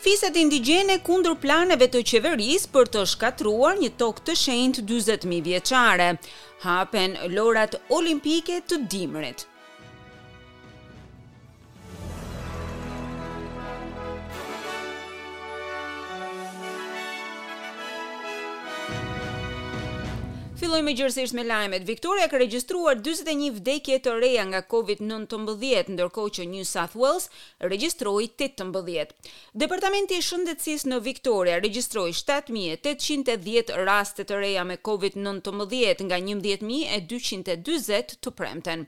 Fiset indigjene kundër planeve të qeverisë për të shkatërruar një tokë të shenjtë dyzet mijë vjeçare, hapen Lojërat Olimpike të dimrit. Fillojmë gjerësisht me lajmet. Victoria ka regjistruar dyzet e një vdekje të reja nga Covid nëntëmbëdhjetë, ndërkohë që New South Wales regjistroi tetëmbëdhjetë. Departamenti i Shëndetësisë në Victoria regjistroi shtatë mijë e tetëqind e dhjetë raste të reja me Covid nëntëmbëdhjetë nga njëmbëdhjetë mijë e dyqind e dyzet të premten.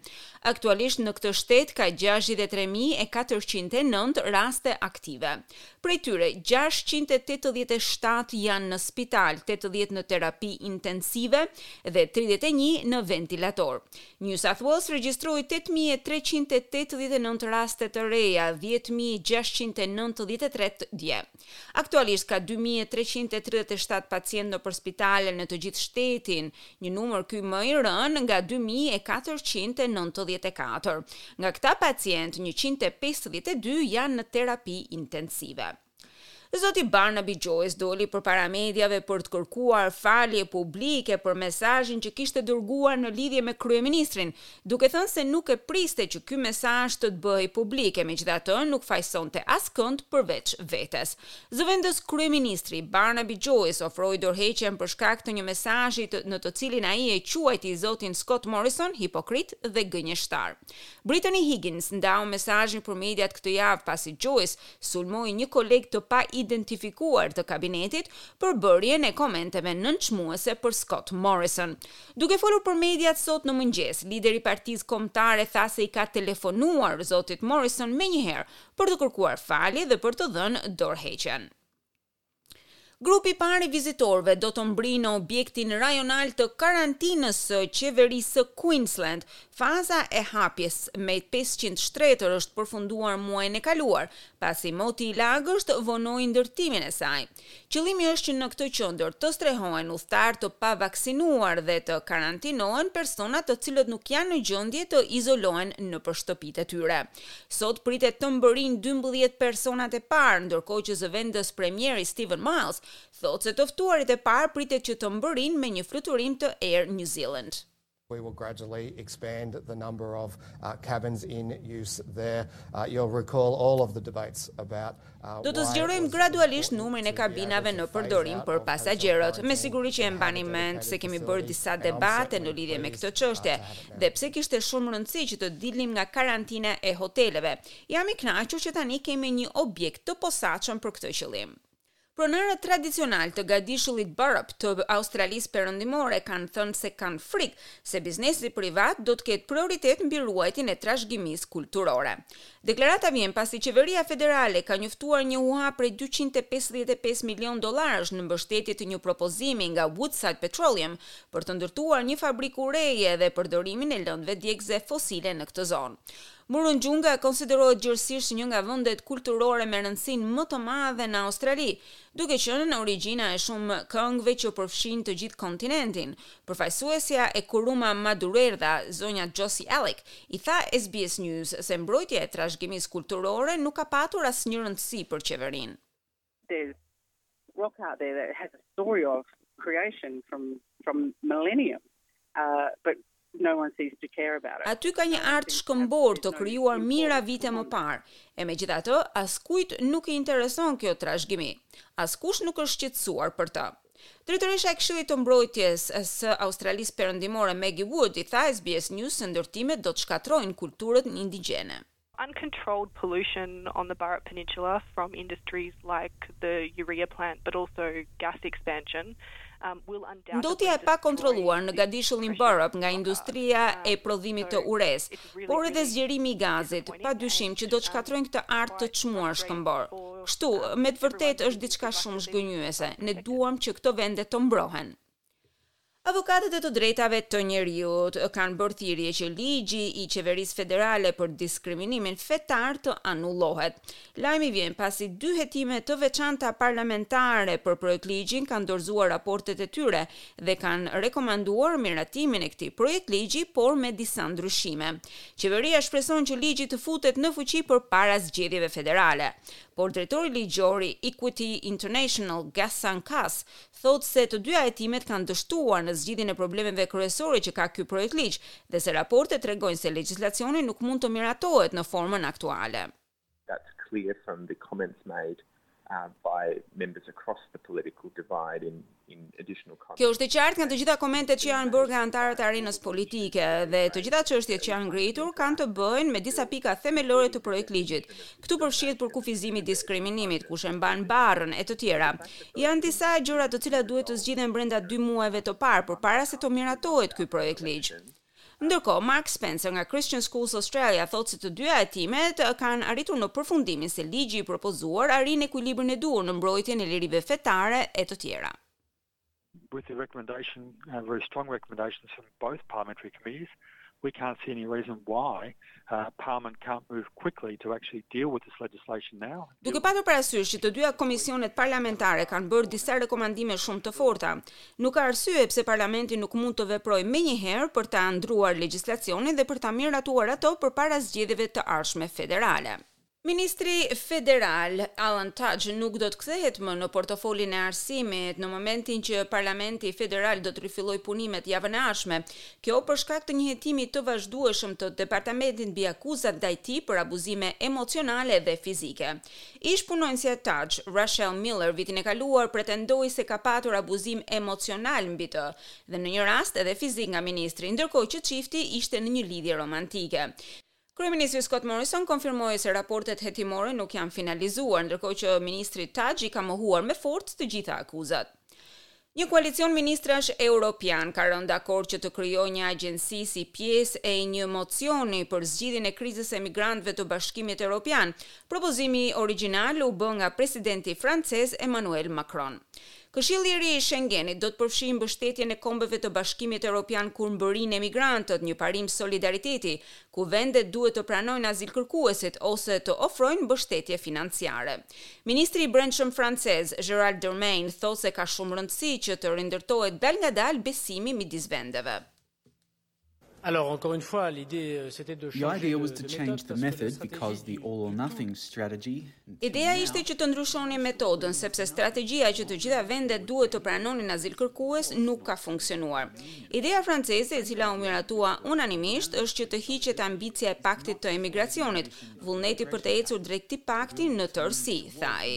Aktualisht në këtë shtet ka gjashtëdhjetë e tre mijë e katërqind e nëntë raste aktive. Prej tyre, gjashtëqind e tetëdhjetë e shtatë janë në spital, tetëdhjetë në terapi intensive dhe tridhjetë e një në ventilator. New South Wales regjistroi tetë mijë e treqind e tetëdhjetë e nëntë raste të reja, dhjetë mijë gjashtëqind e nëntëdhjetë e tre dje. Aktualisht ka dy mijë e treqind e tridhjetë e shtatë pacientë nëpër spitale në të gjithë shtetin, një numër ky më i rënë nga dy mijë e katërqind e nëntëdhjetë e katër. Nga këta pacientë, njëqind e pesëdhjetë e dy janë në terapi intensive. Zoti Barnaby Joyce doli përpara mediave për të kërkuar falje publike për mesazhin që kishte dërguar në lidhje me kryeministrin, duke thënë se nuk e priste që ky mesazh do të bëhej publik e megjithatë nuk fajësonte askënd përveç vetes. Zëvendëskryeministri, Barnaby Joyce ofroi dorëheqjen për shkak të një mesazhi në të cilin ai e quajti zotin Scott Morrison hipokrit dhe gënjeshtar. Brittany Higgins ndau mesazhin për mediat këtë javë pasi Joyce sulmoi një koleg të paidentifikuar të kabinetit për bërjen e komenteve nënçmuese për Scott Morrison. Duke folur për mediat sot në mëngjes, lideri i Partisë Kombëtare tha se i ka telefonuar zotit Morrison menjëherë për të kërkuar falje dhe për të dhënë dorëheqjen. Grupi i parë i vizitorëve do të mbërrijë në objektin rajonal të karantinës së Qeverisë së Queensland. Faza e hapjes me pesëqind shtretër është përfunduar muajin e kaluar, pasi moti i lagësht vonoi ndërtimin e saj. Qëllimi është që në këtë qendër të strehohen udhëtarë të pavaksinuar dhe të karantinohen persona të cilët nuk janë në gjendje të izolohen nëpër shtëpitë e tyre. Sot pritet të mbërrijnë dymbëdhjetë personat e parë, ndërkohë që zëvendëspremieri Steven Miles thotë se të ftuarit e parë pritet që të mbërrijnë me një fluturim të Air New Zealand. We will gradually expand the number of cabins in use there. You'll recall all of the debates about Do të zgjerojmë gradualisht numrin e kabinave në përdorim për pasagjerët. Me siguri që e mbani mend se kemi bërë disa debate në lidhje me këtë çështje dhe pse kishte shumë rëndësi që të dilnim nga karantina e hoteleve. Jam i kënaqur që tani kemi një objekt të posaçëm për këtë qëllim. Pronarët tradicionalë të gadishullit Burrup të Australisë Perëndimore kanë thënë se kanë frikë se biznesi privat do të ketë prioritet mbi ruajtjen e trashëgimisë kulturore. Deklarata vjen pasi qeveria federale ka njoftuar një hua prej dyqind e pesëdhjetë e pesë milionë dollarësh në mbështetje të një propozimi nga Woodside Petroleum për të ndërtuar një fabrikë ureje dhe përdorimin e lëndëve djegëse fosile në këtë zonë. Murujuga konsiderohet gjerësisht një nga vendet kulturore me rëndësinë më të madhe në Australi, duke qenë origjina e shumë këngëve që përfshijnë të gjithë kontinentin, Përfaqësuesja e Kuruma Marduthunera, zonja Josie Alec, i tha SBS News se mbrojtja e trashëgimisë kulturore nuk ka patur asnjë rëndësi për qeverinë. Aty ka një art shkëmbor të krijuar mijëra vite më parë, e megjithatë askujt nuk i intereson kjo trashëgimi. Askush nuk është shqetësuar për të. Drejtoresha e Këshillit të Mbrojtjes së Australisë Perëndimore, Maggie Wood, i tha SBS News se ndërtimet do të shkatërrojnë kulturën indigjene. Uncontrolled pollution on the Burrup Peninsula from industries like the urea plant but also gas expansion will undoubtedly destroy its precious habitat. Ndotja e pakontrolluar në gadishullin Burrup nga industria e prodhimit të uresë Por edhe zgjerimi i gazit, pa dyshim që do të shkatërrojnë këtë art të çmuar shkëmbor. Kështu, me të vërtetë është diçka shumë zhgënjyese, ne duam që këto vende të mbrohen. Avokatët e të drejtave të njeriut kanë bërë thirrje që ligji i qeverisë federale për diskriminimin fetar të anullohet. Lajmi vjen pasi dy hetime të veçanta parlamentare për projektligjin kanë dorëzuar raportet e tyre dhe kanë rekomanduar miratimin e këtij projektligji, por me disa ndryshime. Qeveria shpreson që ligji të futet në fuqi përpara zgjedhjeve federale, por drejtori ligjor i Equity International, Ghassan Kass, thotë se të dyja hetimet kanë dështuar në zgjidhjen e problemeve kryesore që ka ky projektligj dhe se raportet tregojnë se legjislacioni nuk mund të miratohet në formën aktuale. That's clear from the comments made uh, by members across the political divide in in additional comments. Kjo është e qartë nga të gjitha komentet që janë bërë nga anëtarët e arenës politike dhe të gjitha çështjet që janë ngritur kanë të bëjnë me disa pika themelore të projektligjit. Këtu përfshihet përkufizimi i diskriminimit, kush e mban barrën e të tjera. Janë disa gjëra të cilat duhet të zgjidhen brenda 2 muajve të parë përpara se të miratohet ky projektligj. Ndërkohë, Mark Spencer nga Christian Schools Australia thotë se të dyja hetimet kanë arritur në përfundimin se ligji i propozuar arrin ekuilibrin e duhur në mbrojtjen e lirive fetare e të tjera. With the recommendation and very strong recommendations from both parliamentary committees, we can't see any reason why uh, Parliament can't move quickly to actually deal with this legislation now. Duke patur parasysh që të dyja komisionet parlamentare kanë bërë disa rekomandime shumë të forta, nuk ka arsye pse Parlamenti nuk mund të veprojë menjëherë për ta ndrruar legjislacionin dhe për ta miratuar atë përpara zgjedhjeve të ardhshme federale. Ministri federal, Alan Tudge nuk do të kthehet më në portofolin e arsimit në momentin që Parlamenti federal do të rifillojë punimet javën e ardhshme, Kjo për shkak të një hetimi të vazhdueshëm të departamentit mbi akuzat ndaj tij për abuzime emocionale dhe fizike. Ish-punonjësja e Tudge, Rachelle Miller vitin e kaluar pretendoi se ka patur abuzim emocional mbi të dhe në një rast edhe fizik nga ministri, ndërkohë që çifti ishte në një lidhje romantike. Kryeministri Scott Morrison konfirmoi se raportet hetimore nuk janë finalizuar, ndërkohë që ministri Tudge i ka mohuar me forcë të gjitha akuzat. Një koalicion ministrash europian ka rënë dakord që të krijojë një agjenci si pjesë e një mocioni për zgjidhjen e krizës së emigrantëve të Bashkimit Europian. Propozimi origjinal u bë nga presidenti francez Emmanuel Macron. Këshilli i ri i Shengenit do të përfshijë mbështetjen e kombeve të Bashkimit Europian kur mbërrijnë emigrantët, një parim solidariteti, ku vendet duhet të pranojnë azilkërkuesit ose të ofrojnë mbështetje financiare. Ministri i Brendshëm francez, Gerald Darmanin, thotë se ka shumë rëndësi që të rindërtohet dalëngadalë besimi midis vendeve. Alors, encore une fois, l'idée, euh, c'était de changer the idea was to change the method because the all or nothing strategy. Ideja ishte që të ndryshonin metodën sepse strategjia që të gjitha vendet duhet të pranonin azilkërkues nuk ka funksionuar. Ideja franceze e cila u miratua unanimisht është që të hiqet ambicia e paktit të emigracionit, vullneti për të ecur drejt këtij pakti në tërësi, tha ai.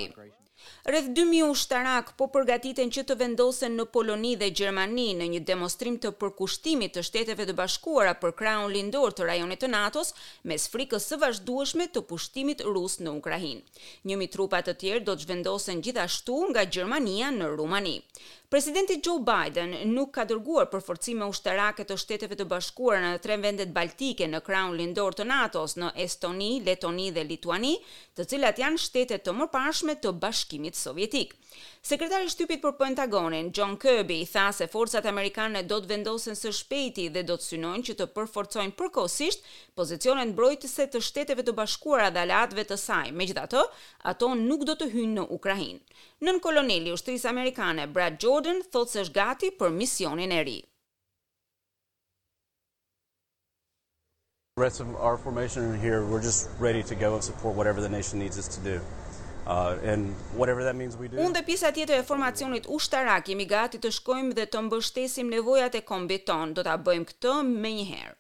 Rreth dy mijë ushtarakë po përgatiten që të vendosen në Poloni dhe Gjermani në një demonstrim të përkushtimit të Shteteve të Bashkuara për krahun lindor të rajonit të NATO-s mes frikës së vazhdueshme të pushtimit rus në Ukrainë. Një mijë trupa të tjerë do të zhvendosen gjithashtu nga Gjermania në Rumani. Presidenti Joe Biden nuk ka dërguar përforcime ushtarake të Shteteve të Bashkuara në tre vendet baltike në krahun lindor të NATO-s në Estoni, Letoni dhe Lituani, të cilat janë shtete të mëparshme të Bashkimit Sovjetik. Sekretari i Shtypit për Pentagonin, John Kirby, tha se forcat amerikane do të vendosen së shpejti dhe do të synojnë që të përforcojnë përkohësisht pozicionet mbrojtëse të Shteteve të Bashkuara dhe aleatëve të saj, megjithatë, ato nuk do të hyjnë në Ukrainë. Nënkoloneli i ushtrisë amerikane, Brad Jordan, thotë se është gati për misionin e ri. Rest of our formation in here, we're just ready to go and support whatever the nation needs us to do. Uh, and whatever that means we do. Unë dhe pjesa tjetër e formacionit ushtarak jemi gati të shkojmë dhe të mbështesim nevojat e kombit tonë. Do ta bëjmë këtë menjëherë.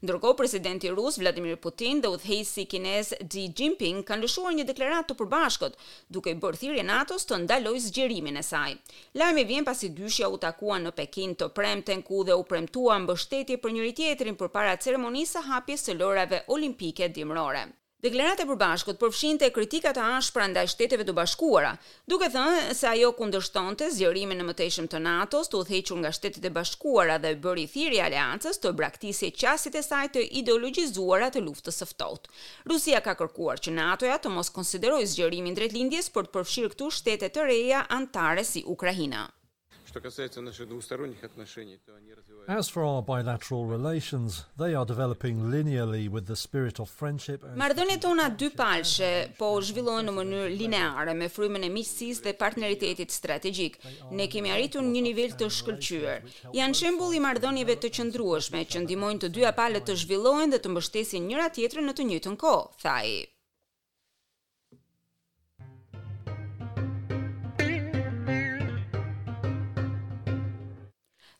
Ndërkohë, presidenti rus Vladimir Putin dhe udhëheqësi kinez Xi Jinping kanë lëshuar një deklaratë të përbashkët, duke i bërë thirrje NATO-s të ndalojë zgjerimin e saj. Lajmi vjen pasi dyshja u takuan në Pekin të premten ku dhe u premtua mbështetje për njëri-tjetrin përpara ceremonisë së hapjes së Lojërave Olimpike Dimërore. Deklarata e përbashkët përfshinte kritika të ashpra ndaj Shteteve të Bashkuara, duke thënë se ajo kundërshtonte zgjerimin e mëtejshëm të NATO-s të udhëhequr nga Shtetet e Bashkuara dhe i bëri thirrje aleancës të braktisë qasjet e saj të ideologjizuara të Luftës së Ftohtë. Rusia ka kërkuar që NATO-ja të mos konsiderojë zgjerimin drejt lindjes për të përfshirë këtu shtete të reja anëtare si Ukraina. Marrëdhëniet tona dypalëshe po zhvillohen në mënyrë lineare me frymën e miqësisë dhe partneritetit strategjik. Ne kemi arritur një nivel të shkëlqyer. Janë shembull i marrëdhënieve të qëndrueshme, që ndihmojnë të dyja palët të zhvillohen dhe të mbështesin njëra-tjetrën në të njëjtën kohë, tha ai.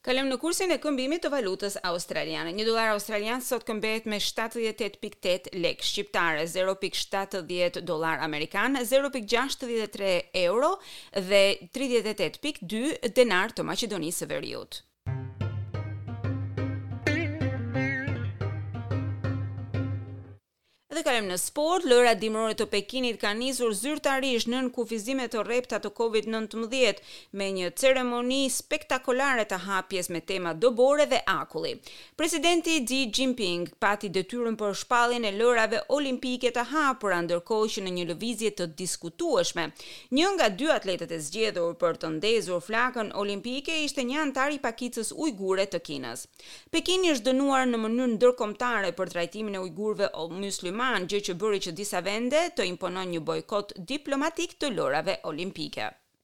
Kalojmë në kursin e këmbimit të valutës australiane. Një dollar australian sot këmbehet me 78.8 lekë shqiptare, 0.70 dollar amerikan, 0.63 euro dhe tridhjetë e tetë pikë dy denarë të Maqedonisë së Veriut. Dhe kalojmë në sport, lojërat dimërore të Pekinit kanë nisur zyrtarisht nën kufizime të rrepta të COVID-19 me një ceremoni spektakulare të hapjes me tema dëbore dhe akulli. Presidenti Xi Jinping pati detyrën për shpalljen e Lojërave Olimpike të hapura, ndërkohë që në një lëvizje të diskutueshme, një nga dy atletët e zgjedhur për të ndezur flakën olimpike ishte një anëtar i pakicës ujgure të Kinës. Pekini është dënuar në mënyrë ndërkombëtare për trajtimin e ujgurëve myslimanë, gjë që bëri që disa vende të imponojnë një bojkot diplomatik të Lojërave Olimpike.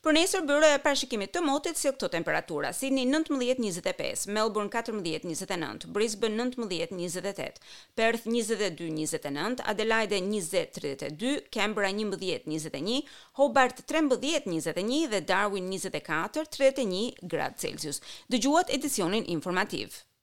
Për nesër byroja e parashikimit të motit sjell këto temperatura, Sidni nëntëmbëdhjetë njëzet e pesë, Melburn katërmbëdhjetë njëzet e nëntë, Brisben nëntëmbëdhjetë njëzet e tetë, Perth njëzet e dy njëzet e nëntë, Adelaide njëzet tridhjetë e dy, Kanberra njëmbëdhjetë njëzet e një, Hobart trembëdhjetë njëzet e një dhe Darwin njëzet e katër tridhjetë e një gradë Celsius. Dëgjuat edicionin informativ.